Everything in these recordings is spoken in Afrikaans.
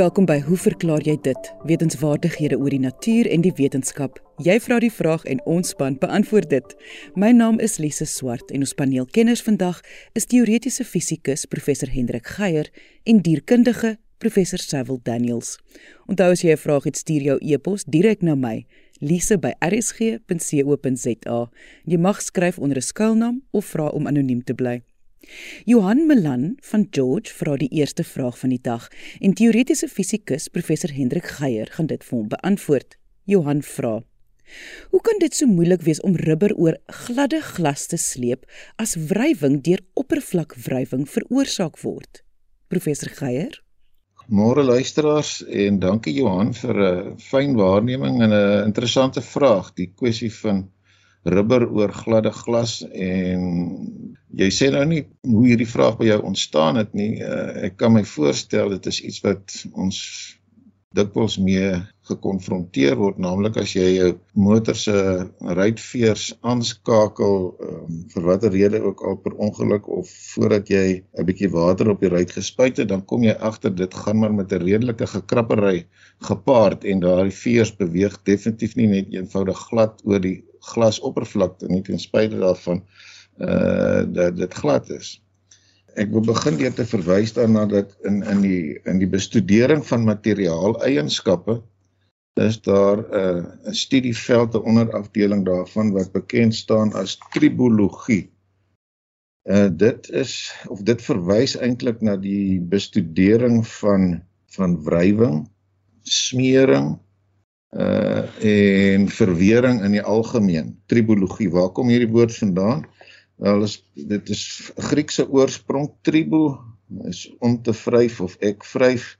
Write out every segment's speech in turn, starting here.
Welkom by Hoe verklaar jy dit? Wetenskapwaardighede oor die natuur en die wetenskap. Jy vra die vraag en ons span beantwoord dit. My naam is Lise Swart en ons paneelkenners vandag is teoretiese fisikus professor Hendrik Geier en dierkundige professor Sewil Daniels. Onthou as jy 'n vraag het, stuur jou e-pos direk na my, lise@rsg.co.za. Jy mag skryf onder 'n skuilnaam of vra om anoniem te bly. Johan Melan van George vra die eerste vraag van die dag en teoretiese fisikus professor Hendrik Geier gaan dit vir hom beantwoord. Johan vra: Hoe kan dit so moeilik wees om rubber oor gladde glas te sleep as wrywing deur oppervlakwrywing veroorsaak word? Professor Geier Môre luisteraars en dankie Johan vir 'n fyn waarneming en 'n interessante vraag, die kwessie van rubber oor gladde glas en jy sê nou nie hoe hierdie vraag by jou ontstaan het nie. Uh, ek kan my voorstel dit is iets wat ons dikwels mee gekonfronteer word, naamlik as jy jou motor se ruitveers aanskakel um, vir watter rede ook al per ongeluk of voordat jy 'n bietjie water op die ruit gespuit het, dan kom jy agter dit gaan maar met 'n redelike gekrappery gepaard en daardie veers beweeg definitief nie net eenvoudig glad oor die glasoppervlakte nie ten spyte daarvan uh dat dit glad is. Ek wil begin deur te verwys daarna dat in in die in die bestudering van materiaaleienskappe is daar 'n uh, 'n studieveld 'n onderafdeling daarvan wat bekend staan as tribologie. Uh dit is of dit verwys eintlik na die bestudering van van wrywing, smering, uh en verwering in die algemeen. Tribologie waar kom hierdie woord vandaan? Wel is dit is Griekse oorsprong tribo is om te vryf of ek vryf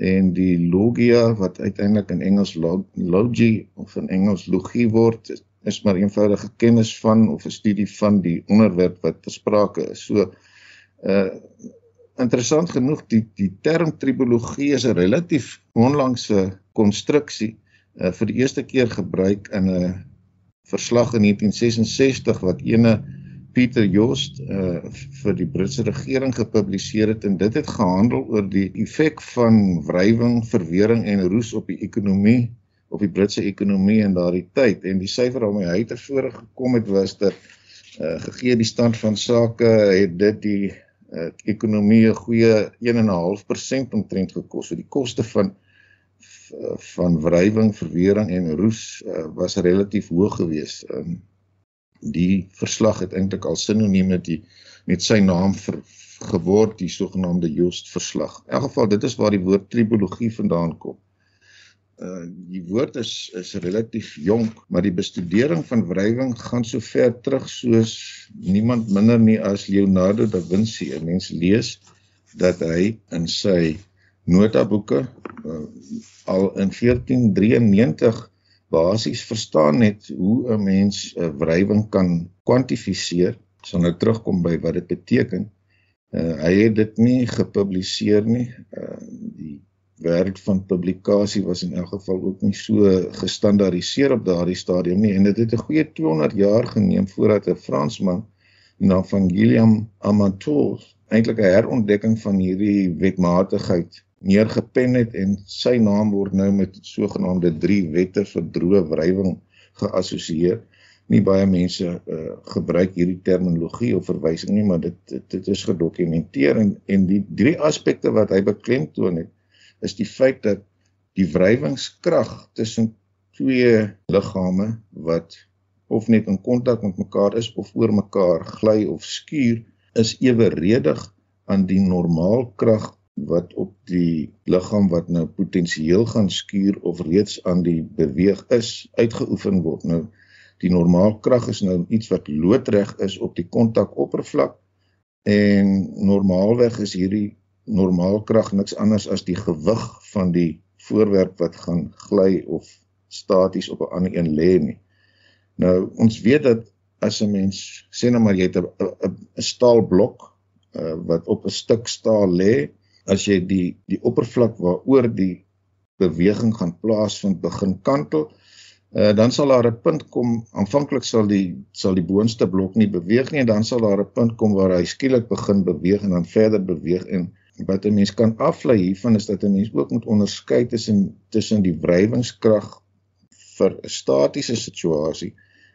en die logia wat uiteindelik in Engels logi of in Engels logie word is maar eenvoudige kennis van of 'n studie van die onderwerp wat besprake is. So uh interessant genoeg die die term tribologie is 'n relatief onlangse konstruksie uh, vir die eerste keer gebruik in 'n verslag in 1966 wat ene Pieter Joost uh, vir die Britse regering gepubliseer het en dit het gehandel oor die effek van wrywing, verwering en roes op die ekonomie op die Britse ekonomie in daardie tyd en die syfer waarmee hy tevore gekom het was dat uh, gegee die stand van sake het dit die uh, ekonomie 'n goeie 1.5% omtrent gekos. So die koste van van wrywing, verwering en roes uh, was relatief hoog geweest. Um, die verslag het eintlik al sinoniem met die met sy naam ver, geword, die sogenaamde Joost verslag. In elk geval dit is waar die woord tribologie vandaan kom. Uh die woord is is relatief jonk, maar die bestudering van wrywing gaan so ver terug soos niemand minder nie as Leonardo da Vinci. 'n Mens lees dat hy in sy notaboeke uh, al in 1493 basies verstaan het hoe 'n mens 'n uh, wrywing kan kwantifiseer. Sal nou terugkom by wat dit beteken. Uh, hy het dit nie gepubliseer nie. Uh, die werk van publikasie was in elk geval ook nie so gestandaardiseer op daardie stadium nie en dit het 'n goeie 200 jaar geneem voordat 'n Fransman na van Guillaume Amateurs eintlik 'n herontdekking van hierdie wetmatigheid neergepen het en sy naam word nou met sogenaamde drie wette vir droë wrywing geassosieer. Nie baie mense uh, gebruik hierdie terminologie of verwysing nie, maar dit dit, dit is gedokumenteer en en die drie aspekte wat hy beklemtoon het is die feit dat die wrywingskrag tussen twee liggame wat of net in kontak met mekaar is of oor mekaar gly of skuur is eweredig aan die normaalkrag wat op die liggaam wat nou potensieel gaan skuur of reeds aan die beweeg is uitgeoefen word. Nou die normaalkrag is nou iets wat loodreg is op die kontakoppervlak en normaalweg is hierdie normaalkrag niks anders as die gewig van die voorwerp wat gaan gly of staties op 'n ander een lê nie. Nou ons weet dat as 'n mens sê nou maar jy het 'n staalblok uh, wat op 'n stuk staal lê as jy die die oppervlak waaroor die beweging gaan plaasvind begin kantel uh, dan sal daar 'n punt kom aanvanklik sal die sal die boonste blok nie beweeg nie en dan sal daar 'n punt kom waar hy skielik begin beweeg en dan verder beweeg en wat 'n mens kan aflei hiervan is dat 'n mens ook moet onderskei tussen tussen die wrywingskrag vir 'n statiese situasie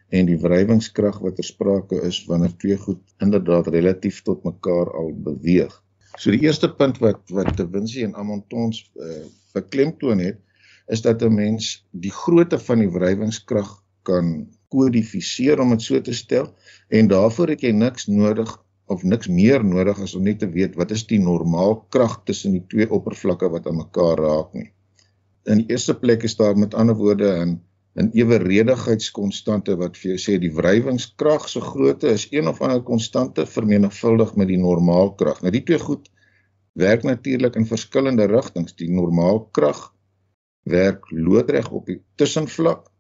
en die wrywingskrag wat ter sprake is wanneer twee goed inderdaad relatief tot mekaar al beweeg. So die eerste punt wat wat De Vinci en Amontons uh, beklemtoon het is dat 'n mens die grootte van die wrywingskrag kan kodifiseer om dit so te stel en daarvoor het jy niks nodig of niks meer nodig as om net te weet wat is die normaal krag tussen die twee oppervlakke wat aan mekaar raak nie. In die eerste plek is daar met ander woorde 'n 'n eweredigheidskonsstante wat vir jou sê die wrywingskrag se grootte is een of ander konstante vermenigvuldig met die normaalkrag. Nou die twee goed werk natuurlik in verskillende rigtings. Die normaalkrag werk loodreg op die tussenvlak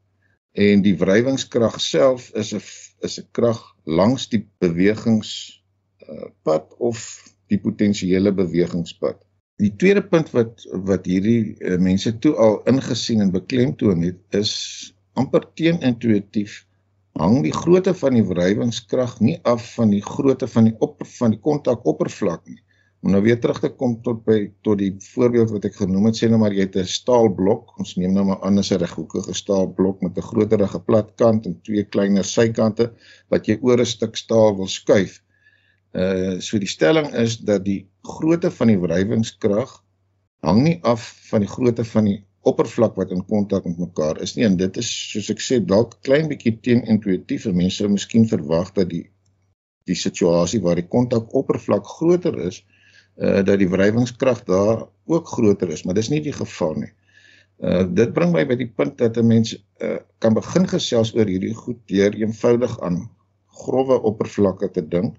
en die wrywingskrag self is 'n is 'n krag langs die bewegingspad uh, of die potensiële bewegingspad. Die tweede punt wat wat hierdie uh, mense toe al ingesien en beklemtoon het is amper teenintuïtief hang die grootte van die wrywingskrag nie af van die grootte van die op van die kontakoppervlak nie Om nou weer terug te kom tot by tot die voorbeeld wat ek genoem het, sê nou maar jy het 'n staalblok. Ons neem nou maar aan 'n reghoekige staalblok met 'n groterige plat kant en twee kleiner sykante wat jy oor 'n stuk staal wil skuif. Uh so die stelling is dat die grootte van die wrywingskrag hang nie af van die grootte van die oppervlak wat in kontak met mekaar is nie en dit is soos ek sê dalk klein bietjie teenintuïtief. Mense sou miskien verwag dat die die situasie waar die kontak oppervlak groter is, uh dat die wrywingskrag daar ook groter is, maar dis nie die geval nie. Uh dit bring my by die punt dat 'n mens uh kan begin gesels oor hierdie goed deur eenvoudig aan grouwe oppervlakke te dink.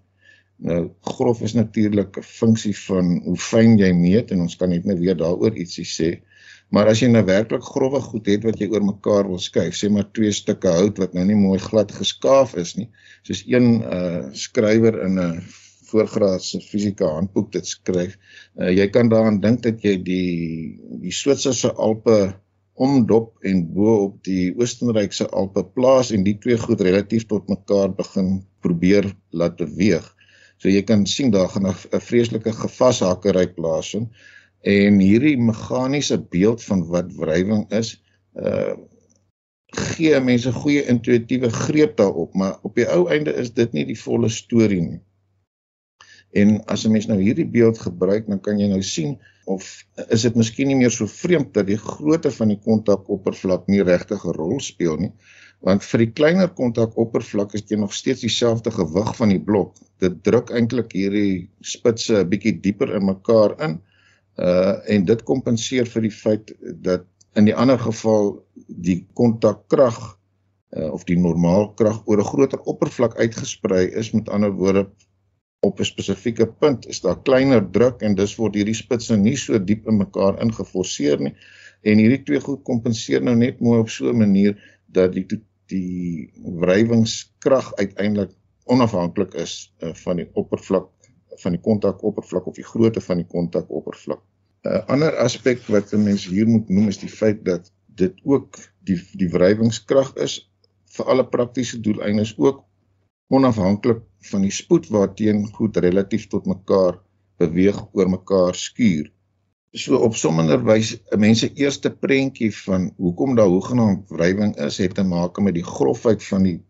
Nou grof is natuurlik 'n funksie van hoe fyn jy meet en ons kan net nou weer daaroor ietsie sê. Maar as jy nou werklik grouwe goed het wat jy oor mekaar wil skuif, sê maar twee stukke hout wat nou nie mooi glad geskaaf is nie, soos een uh skrywer in 'n voorgraadse fisika handboek dit skryf. Uh, jy kan daaraan dink dat jy die die Switserse Alpe omdop en bo op die Oostenrykse Alpe plaas en die twee goed relatief tot mekaar begin probeer laat beweeg. So jy kan sien daar gaan 'n vreeslike gevashakkery plaasvind en hierdie meganiese beeld van wat wrywing is, uh gee mense goeie intuïtiewe greep daarop, maar op die ou einde is dit nie die volle storie nie. En as 'n mens nou hierdie beeld gebruik, dan kan jy nou sien of is dit miskien nie meer so vreemd dat die grootte van die kontakoppervlak nie regtig 'n rol speel nie. Want vir die kleiner kontakoppervlak is dit nog steeds dieselfde gewig van die blok. Dit druk eintlik hierdie spitse 'n bietjie dieper in mekaar in. Uh en dit kompenseer vir die feit dat in die ander geval die kontakkrag uh, of die normaalkrag oor 'n groter oppervlak uitgesprei is met ander woorde op 'n spesifieke punt is daar kleiner druk en dus word hierdie spitse nie so diep in mekaar ingeforseer nie en hierdie twee goed kompenseer nou net mooi op so 'n manier dat die die wrywingskrag uiteindelik onafhanklik is uh, van die oppervlak van die kontakoppervlak of die grootte van die kontakoppervlak. 'n uh, Ander aspek wat 'n mens hier moet noem is die feit dat dit ook die die wrywingskrag is vir alle praktiese doeleindes ook onafhanklik van die spoed waarteen goed relatief tot mekaar beweeg oor mekaar skuur. So op sommender wys 'n mens se eerste prentjie van hoekom daar hoegenaamd wrywing is, het te maak met die grofheid van die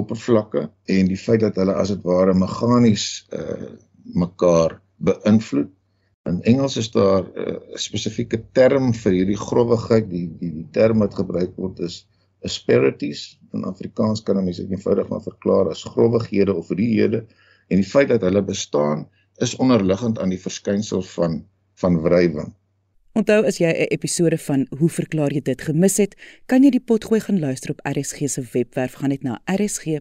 oppervlakke en die feit dat hulle as dit ware meganies uh mekaar beïnvloed. In Engels is daar 'n uh, spesifieke term vir hierdie growwigheid, die die die term wat gebruik word is asperities. In Afrikaans kan mense dit eenvoudig maar verklaar as growwighede of riehede en die feit dat hulle bestaan is onderliggend aan die verskynsel van van wrywing. Onthou as jy 'n episode van Hoe verklaar jy dit gemis het, kan jy die potgooi gaan luister op RSG se webwerf. Gaan net na rsg.co.za,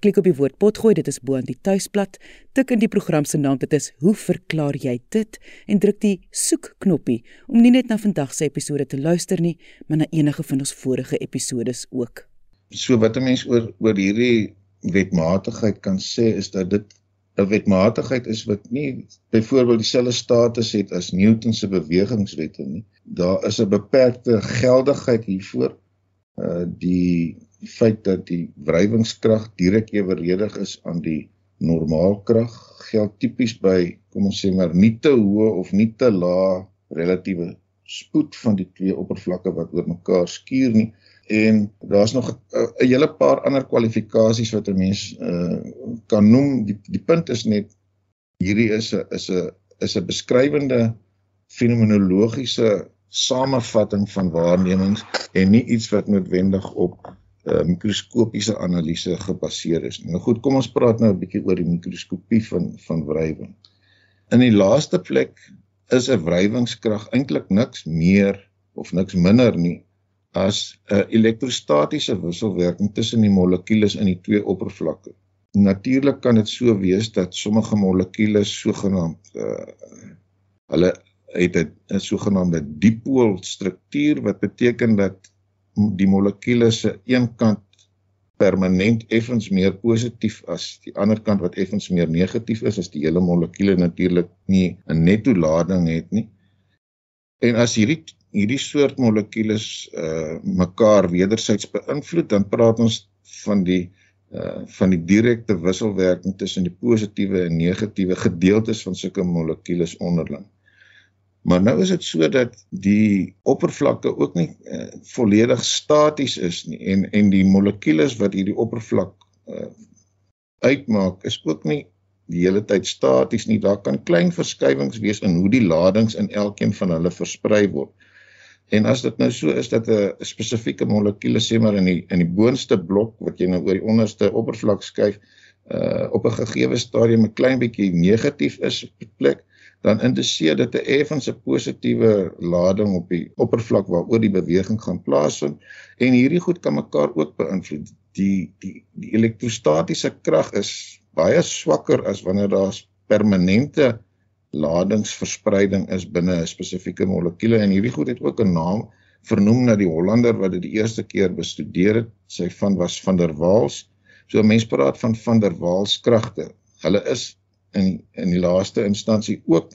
klik op die woord potgooi, dit is bo aan die tuisblad, tik in die program se naam, dit is Hoe verklaar jy dit en druk die soek knoppie om nie net na vandag se episode te luister nie, maar na enige van ons vorige episodes ook. So wat 'n mens oor oor hierdie wetmatigheid kan sê is dat dit 'n wetmatigheid is wat nie byvoorbeeld dieselfde status het as Newton se bewegingswette nie. Daar is 'n beperkte geldigheid hiervoor. Uh die feit dat die wrywingskrag direk eweredig is aan die normaalkrag geld tipies by kom ons sê maar nie te hoë of nie te lae relatiewe spoed van die twee oppervlakke wat oor mekaar skuur nie en daar's nog 'n hele paar ander kwalifikasies wat 'n mens uh, kan noem die die punt is net hierdie is 'n is 'n is 'n beskrywende fenomenologiese samevatting van waarnemings en nie iets wat noodwendig op uh, mikroskopiese analise gebaseer is. Nou goed, kom ons praat nou 'n bietjie oor die mikroskopie van van wrywing. In die laaste plek is 'n wrywingskrag eintlik niks meer of niks minder nie as 'n elektrostatiese wisselwerking tussen die molekules in die twee oppervlakke. Natuurlik kan dit so wees dat sommige molekules sogenaamd uh, hulle het 'n sogenaamde dipool struktuur wat beteken dat die molekules se een kant permanent effens meer positief as die ander kant wat effens meer negatief is as die hele molekule natuurlik nie 'n netto lading het nie. En as hierdie hierdie soort molekules uh mekaar wederzijds beïnvloed, dan praat ons van die uh van die direkte wisselwerking tussen die positiewe en negatiewe gedeeltes van sulke molekules onderling. Maar nou is dit so dat die oppervlakke ook nie uh, volledig staties is nie en en die molekules wat hierdie oppervlak uh, uitmaak is ook nie die hele tyd staties nie. Daar kan klein verskywings wees in hoe die ladings in elkeen van hulle versprei word. En as dit nou so is dat 'n spesifieke molekuule sê maar in die in die boonste blok wat jy nou oor die onderste oppervlak skuif uh op 'n gegeewe stadium 'n klein bietjie negatief is op 'n plek dan indiseer dit 'n effense positiewe lading op die oppervlak waaroor die beweging gaan plaasvind en hierdie goed kan mekaar ook beïnvloed. Die die die elektrostatiese krag is baie swakker as wanneer daar permanente ladingsverspreiding is binne 'n spesifieke molekuule en hierdie goed het ook 'n naam vernoem na die Hollander wat dit die eerste keer bestudeer het. Sy van was van der Waals. So mense praat van van der Waals kragte. Hulle is in in die laaste instansie ook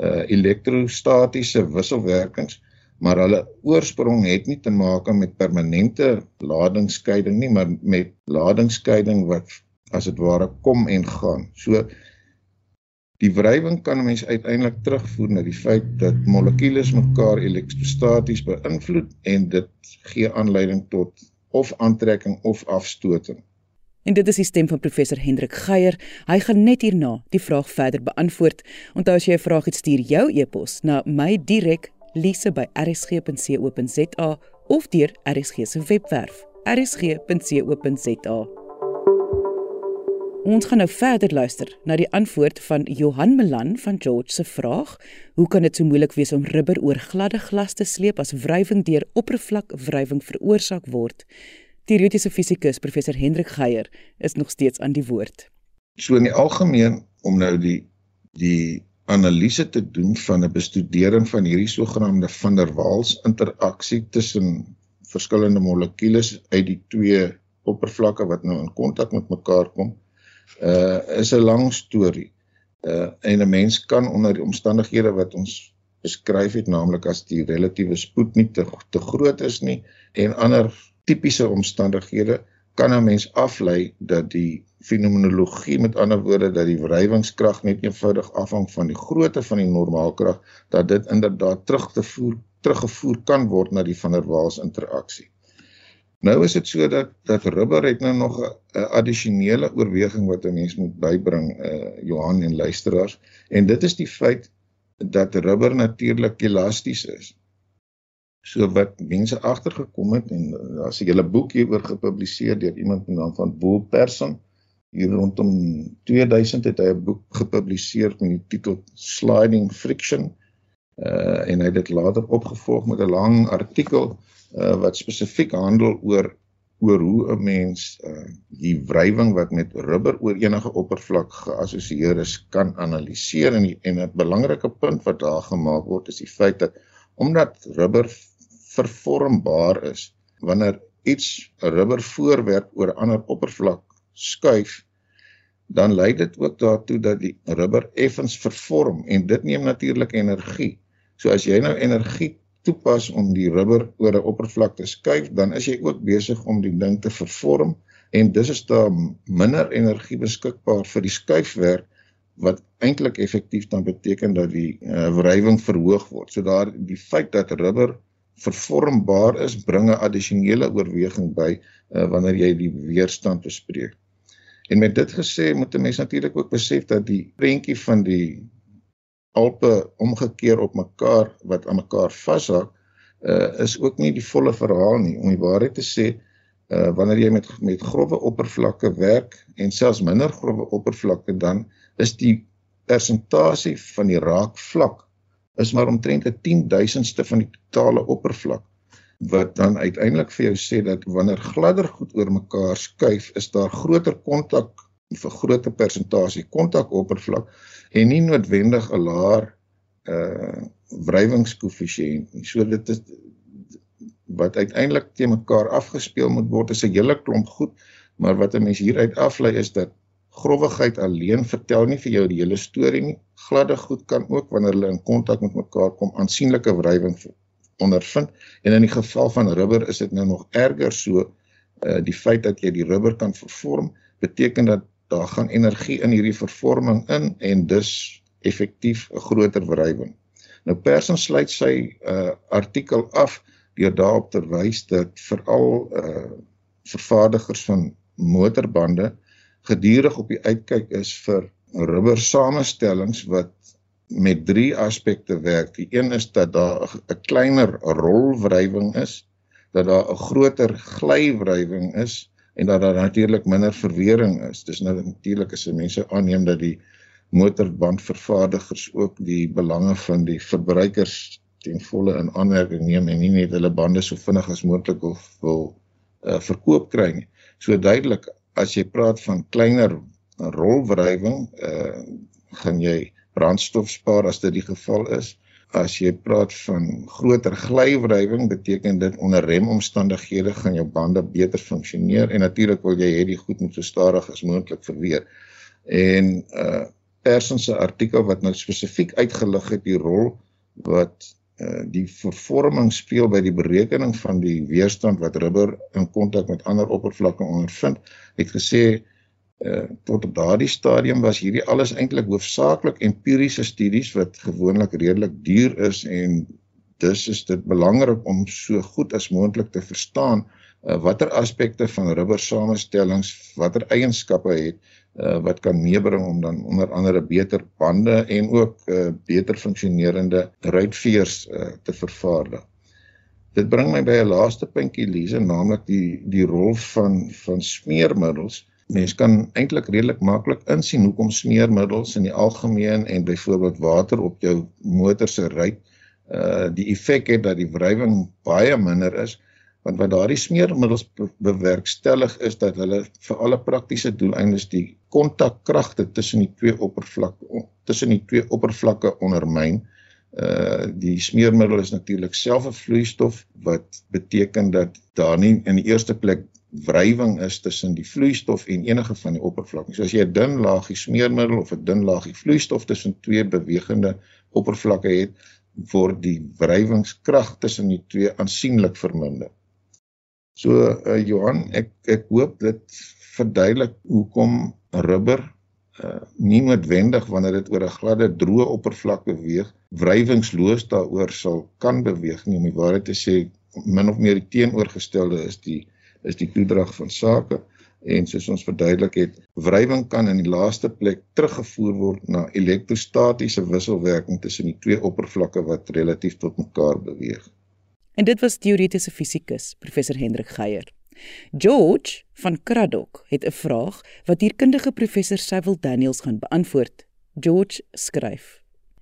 uh elektrostatiese wisselwerkings maar hulle oorsprong het nie te maak met permanente ladingsskeiding nie maar met ladingsskeiding wat as dit ware kom en gaan. So die wrywing kan mens uiteindelik terugvoer na die feit dat molekules mekaar elektrostaties beïnvloed en dit gee aanleiding tot of aantrekking of afstoting. En dit is die stem van professor Hendrik Geier. Hy gaan net hierna die vraag verder beantwoord. Onthou as jy 'n vraag het, stuur jou e-pos na my direk lise@rsg.co.za of deur RSG se webwerf rsg.co.za. Ons gaan nou verder luister na die antwoord van Johan Melan van George se vraag: Hoe kan dit so moeilik wees om rubber oor gladde glas te sleep as wrywing deur oppervlakwrywing veroorsaak word? Teoretiese fisikus professor Hendrik Geier is nog steeds aan die woord. So in die algemeen om nou die die analise te doen van 'n bestudering van hierdie sogenaamde van der Waals interaksie tussen verskillende molekules uit die twee oppervlakke wat nou in kontak met mekaar kom, uh is 'n lang storie. Uh en 'n mens kan onder die omstandighede wat ons beskryf het, naamlik as die relatiewe spoed nie te te groot is nie en ander tipiese omstandighede kan 'n mens aflei dat die fenomenologie met ander woorde dat die wrywingskrag net eenvoudig afhang van die grootte van die normaalkrag dat dit inderdaad terug te voer teruggevoer kan word na die van der Waals interaksie. Nou is dit so dat dat rubber het nou nog 'n addisionele oorweging wat 'n mens moet bybring uh Johan en luisteraars en dit is die feit dat rubber natuurlik elasties is. So wat mense agtergekom het en daar's 'n hele boek hieroor gepubliseer deur iemand met die naam van Boel Persson. Hier rondom 2000 het hy 'n boek gepubliseer met die titel Sliding Friction. Uh en hy het dit later opgevolg met 'n lang artikel uh wat spesifiek handel oor oor hoe 'n mens uh die wrywing wat met rubber oor enige oppervlak geassosieer is kan analiseer en die, en 'n belangrike punt wat daar gemaak word is die feit dat omdat rubber vervormbaar is wanneer iets 'n rubber voorwerp oor 'n ander oppervlak skuif dan lei dit ook daartoe dat die rubber effens vervorm en dit neem natuurlik energie. So as jy nou energie toepas om die rubber oor 'n oppervlak te skuif, dan is jy ook besig om die ding te vervorm en dis is daar minder energie beskikbaar vir die skuifwerk wat eintlik effektief dan beteken dat die uh, wrywing verhoog word. So daar die feit dat rubber vervormbaar is, bring 'n addisionele oorweging by uh, wanneer jy die weerstand bespreek. En met dit gesê, moet 'n mens natuurlik ook besef dat die prentjie van die alpe omgekeer op mekaar wat aan mekaar vashak, uh, is ook nie die volle verhaal nie. Om die waarheid te sê, uh, wanneer jy met met grouwe oppervlakke werk en selfs minder grouwe oppervlakke dan is die persentasie van die raakvlak is maar omtrent 'n 10000ste van die totale oppervlak wat dan uiteindelik vir jou sê dat wanneer gladder goed oor mekaar skuif is daar groter kontak vir groter persentasie kontakoppervlak en nie noodwendig 'n laer uh wrywingskoëffisiënt nie. So dit is wat uiteindelik te mekaar afgespeel moet word is 'n hele klomp goed, maar wat 'n mens hieruit aflei is dat growwigheid alleen vertel nie vir jou die hele storie nie. Gladde goed kan ook wanneer hulle in kontak met mekaar kom aansienlike wrywing ondervind. En in die geval van rubber is dit nou nog erger so uh die feit dat jy die rubber kan vervorm beteken dat daar gaan energie in hierdie vervorming in en dus effektief 'n groter wrywing. Nou Persson sluit sy uh artikel af deur daarop te wys dat veral uh vervaardigers van motorbande gedurig op die uitkyk is vir rubber samestellings wat met drie aspekte werk. Die een is dat daar 'n kleiner rolwrywing is, dat daar 'n groter glywrywing is en dat daar natuurlik minder verwering is. Dis nou natuurlik as mense aanneem dat die motorbandvervaardigers ook die belange van die verbruikers ten volle in aanmerking neem en nie net hulle bande so vinnig as moontlik wil wil uh, verkoop kry nie. So duidelik as jy praat van kleiner rolwrywing, uh gaan jy brandstof spaar as dit die geval is. As jy praat van groter glywrywing, beteken dit onder remomstandighede gaan jou bande beter funksioneer en natuurlik wil jy hê die goed moet so stadig as moontlik verweer. En uh Persson se artikel wat nou spesifiek uitgelig het die rol wat uh die vervorming speel by die berekening van die weerstand wat rubber in kontak met ander oppervlakke ondervind het gesê uh, tot op daardie stadium was hierdie alles eintlik hoofsaaklik empiriese studies wat gewoonlik redelik duur is en dus is dit belangrik om so goed as moontlik te verstaan uh, watter aspekte van rubber samestellings watter eienskappe het uh, wat kan meebring om dan onder andere beter bande en ook uh, beter funksionerende ruitveers uh, te vervaardig. Dit bring my by 'n laaste puntjie Lize, naamlik die die rol van van smeermiddels. Mens kan eintlik redelik maklik insien hoekom smeermiddels in die algemeen en byvoorbeeld water op jou motor se ruit uh die effek het dat die wrywing baie minder is want wat daardie smeermiddels bewerkstellig is dat hulle vir alle praktiese doeleindes die kontakkragte tussen die twee oppervlakke tussen die twee oppervlakke ondermyn. Uh die smeermiddel is natuurlik self 'n vloeistof wat beteken dat daar nie in die eerste plek wrywing is tussen die vloeistof en enige van die oppervlakke. So as jy 'n dun laagie smeermiddel of 'n dun laagie vloeistof tussen twee bewegende oppervlakke het, word die wrywingskrag tussen die twee aansienlik verminder. So uh Johan, ek ek hoop dit verduidelik hoekom rubber uh nie noodwendig wanneer dit oor 'n gladde droë oppervlak beweeg, wrywingsloos daaroor sal kan beweeg nie om die waarheid te sê min of meer die teenoorgestelde is die is die toedrag van sake en soos ons verduidelik het, wrywing kan in die laaste plek teruggevoer word na elektrostatiese wisselwerking tussen die twee oppervlakke wat relatief tot mekaar beweeg. En dit was teoretiese fisikus professor Hendrik Geier. George van Kraddock het 'n vraag wat hierkundige professor Cyril Daniels gaan beantwoord. George skryf: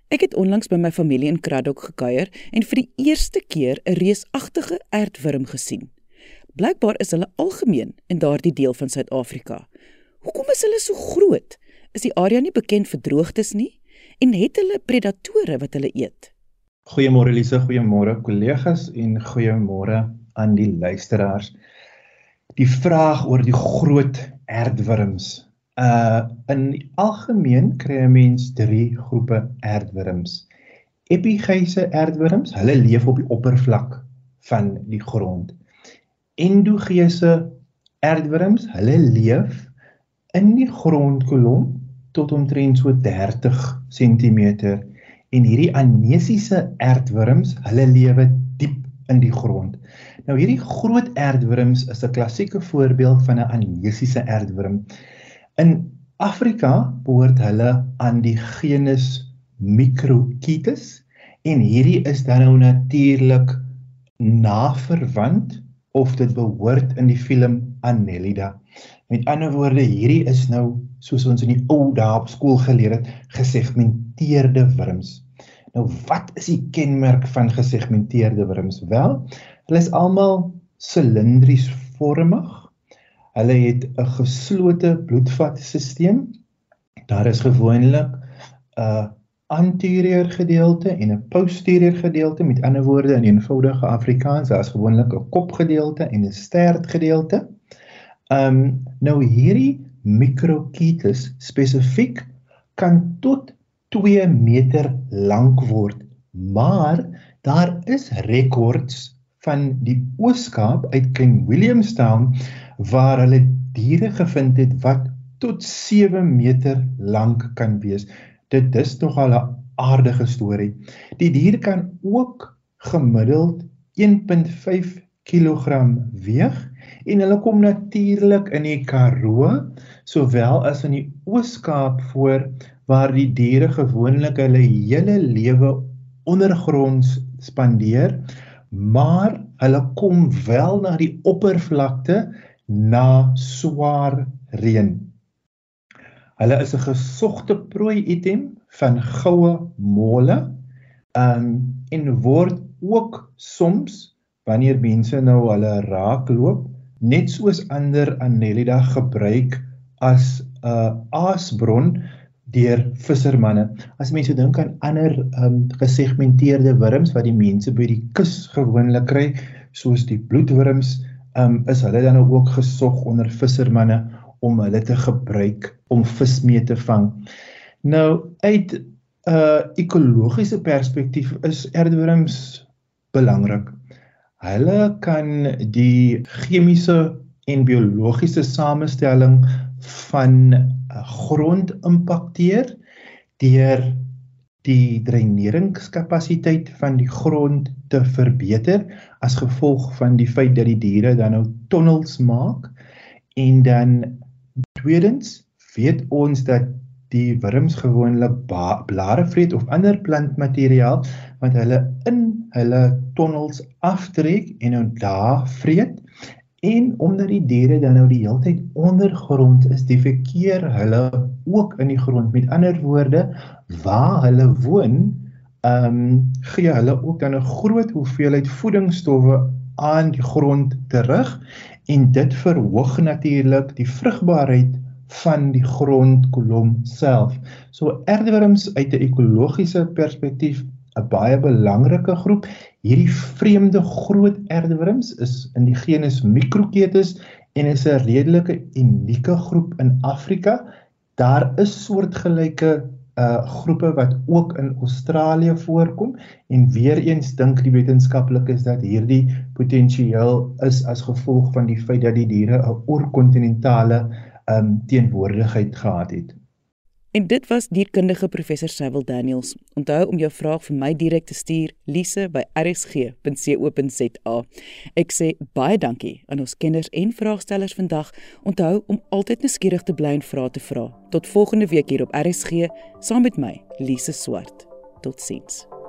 Ek het onlangs by my familie in Kraddock gekuier en vir die eerste keer 'n reusagtige aardwurm gesien. Blykbaar is hulle algemeen in daardie deel van Suid-Afrika. Hoekom is hulle so groot? Is die area nie bekend vir droogtes nie en het hulle predatore wat hulle eet? Goeiemôre Elise, goeiemôre kollegas en goeiemôre aan die luisteraars die vraag oor die groot aardwurms Uh in algemeen kry 'n mens drie groepe aardwurms. Epigeise aardwurms, hulle leef op die oppervlak van die grond. Endogeese aardwurms, hulle leef in die grondkolom tot omtrent so 30 cm en hierdie anesiese aardwurms, hulle lewe diep in die grond. Nou hierdie groot aardwurms is 'n klassieke voorbeeld van 'n anesiese aardwurm. In Afrika behoort hulle aan die genus Microchetus en hierdie is dan nou natuurlik naverwant of dit behoort in die film Annelida. Met ander woorde, hierdie is nou soos ons in die ou dae op skool geleer het, gesegmenteerde wurms. Nou wat is die kenmerk van gesegmenteerde wurms? Wel, hulle is almal silindries vormig. Hulle het 'n geslote bloedvatstelsel. Daar is gewoonlik 'n anterieur gedeelte en 'n posterieur gedeelte. Met ander woorde in eenvoudige Afrikaans, daar is gewoonlik 'n kopgedeelte en 'n stert gedeelte. Ehm um, nou hierdie microchetus spesifiek kan tot 2 meter lank word. Maar daar is rekords van die Ooskaap uit King Williamstown waar hulle diere gevind het wat tot 7 meter lank kan wees. Dit is nogal 'n aardige storie. Die dier kan ook gemiddeld 1.5 kg weeg en hulle kom natuurlik in die Karoo sowel as in die Oos-Kaap voor waar die diere gewoonlik hulle hele lewe ondergronds spandeer, maar hulle kom wel na die oppervlakte na swaar reën. Hulle is 'n gesogte prooi item van goue mole. Um en word ook soms wanneer mense nou hulle raakloop net soos ander Annelida gebruik as 'n uh, aasbron deur vissermanne. As mense dink aan ander um gesegmenteerde wurms wat die mense by die kus gewoonlik kry, soos die bloedwurms, um is hulle dan ook gesog onder vissermanne om hulle te gebruik om vis mee te vang. Nou uit 'n uh, ekologiese perspektief is aardwurms belangrik. Hulle kan die chemiese en biologiese samestelling van grond impakteer deur die dreineringskapasiteit van die grond te verbeter as gevolg van die feit dat die diere dan nou tonnels maak en dan Tweedens weet ons dat die wurms gewoonlik blare vreet of ander plantmateriaal wat hulle in hulle tonnels aftrek en nou daar vreet en omdat die diere dan nou die hele tyd ondergrond is, defekeer hulle ook in die grond. Met ander woorde, waar hulle woon, ehm um, gee hulle ook dan 'n groot hoeveelheid voedingsstowwe aan die grond terug en dit verhoog natuurlik die vrugbaarheid van die grondkolom self. So aardwurms uit 'n ekologiese perspektief 'n baie belangrike groep. Hierdie vreemde groot aardwurms is in die genus Microchetus en is 'n redelike unieke groep in Afrika. Daar is soortgelyke uh groepe wat ook in Australië voorkom en weer eens dink die wetenskaplikes dat hierdie potensieel is as gevolg van die feit dat die diere 'n oorkontinentale um teenwoordigheid gehad het. En dit was dierkundige professor Cyril Daniels. Onthou om jou vraag vir my direk te stuur, lise@rsg.co.za. Ek sê baie dankie aan ons kenners en vraagstellers vandag. Onthou om altyd nuuskierig te bly en vrae te vra. Tot volgende week hier op RSG saam met my, Lise Swart. Totsiens.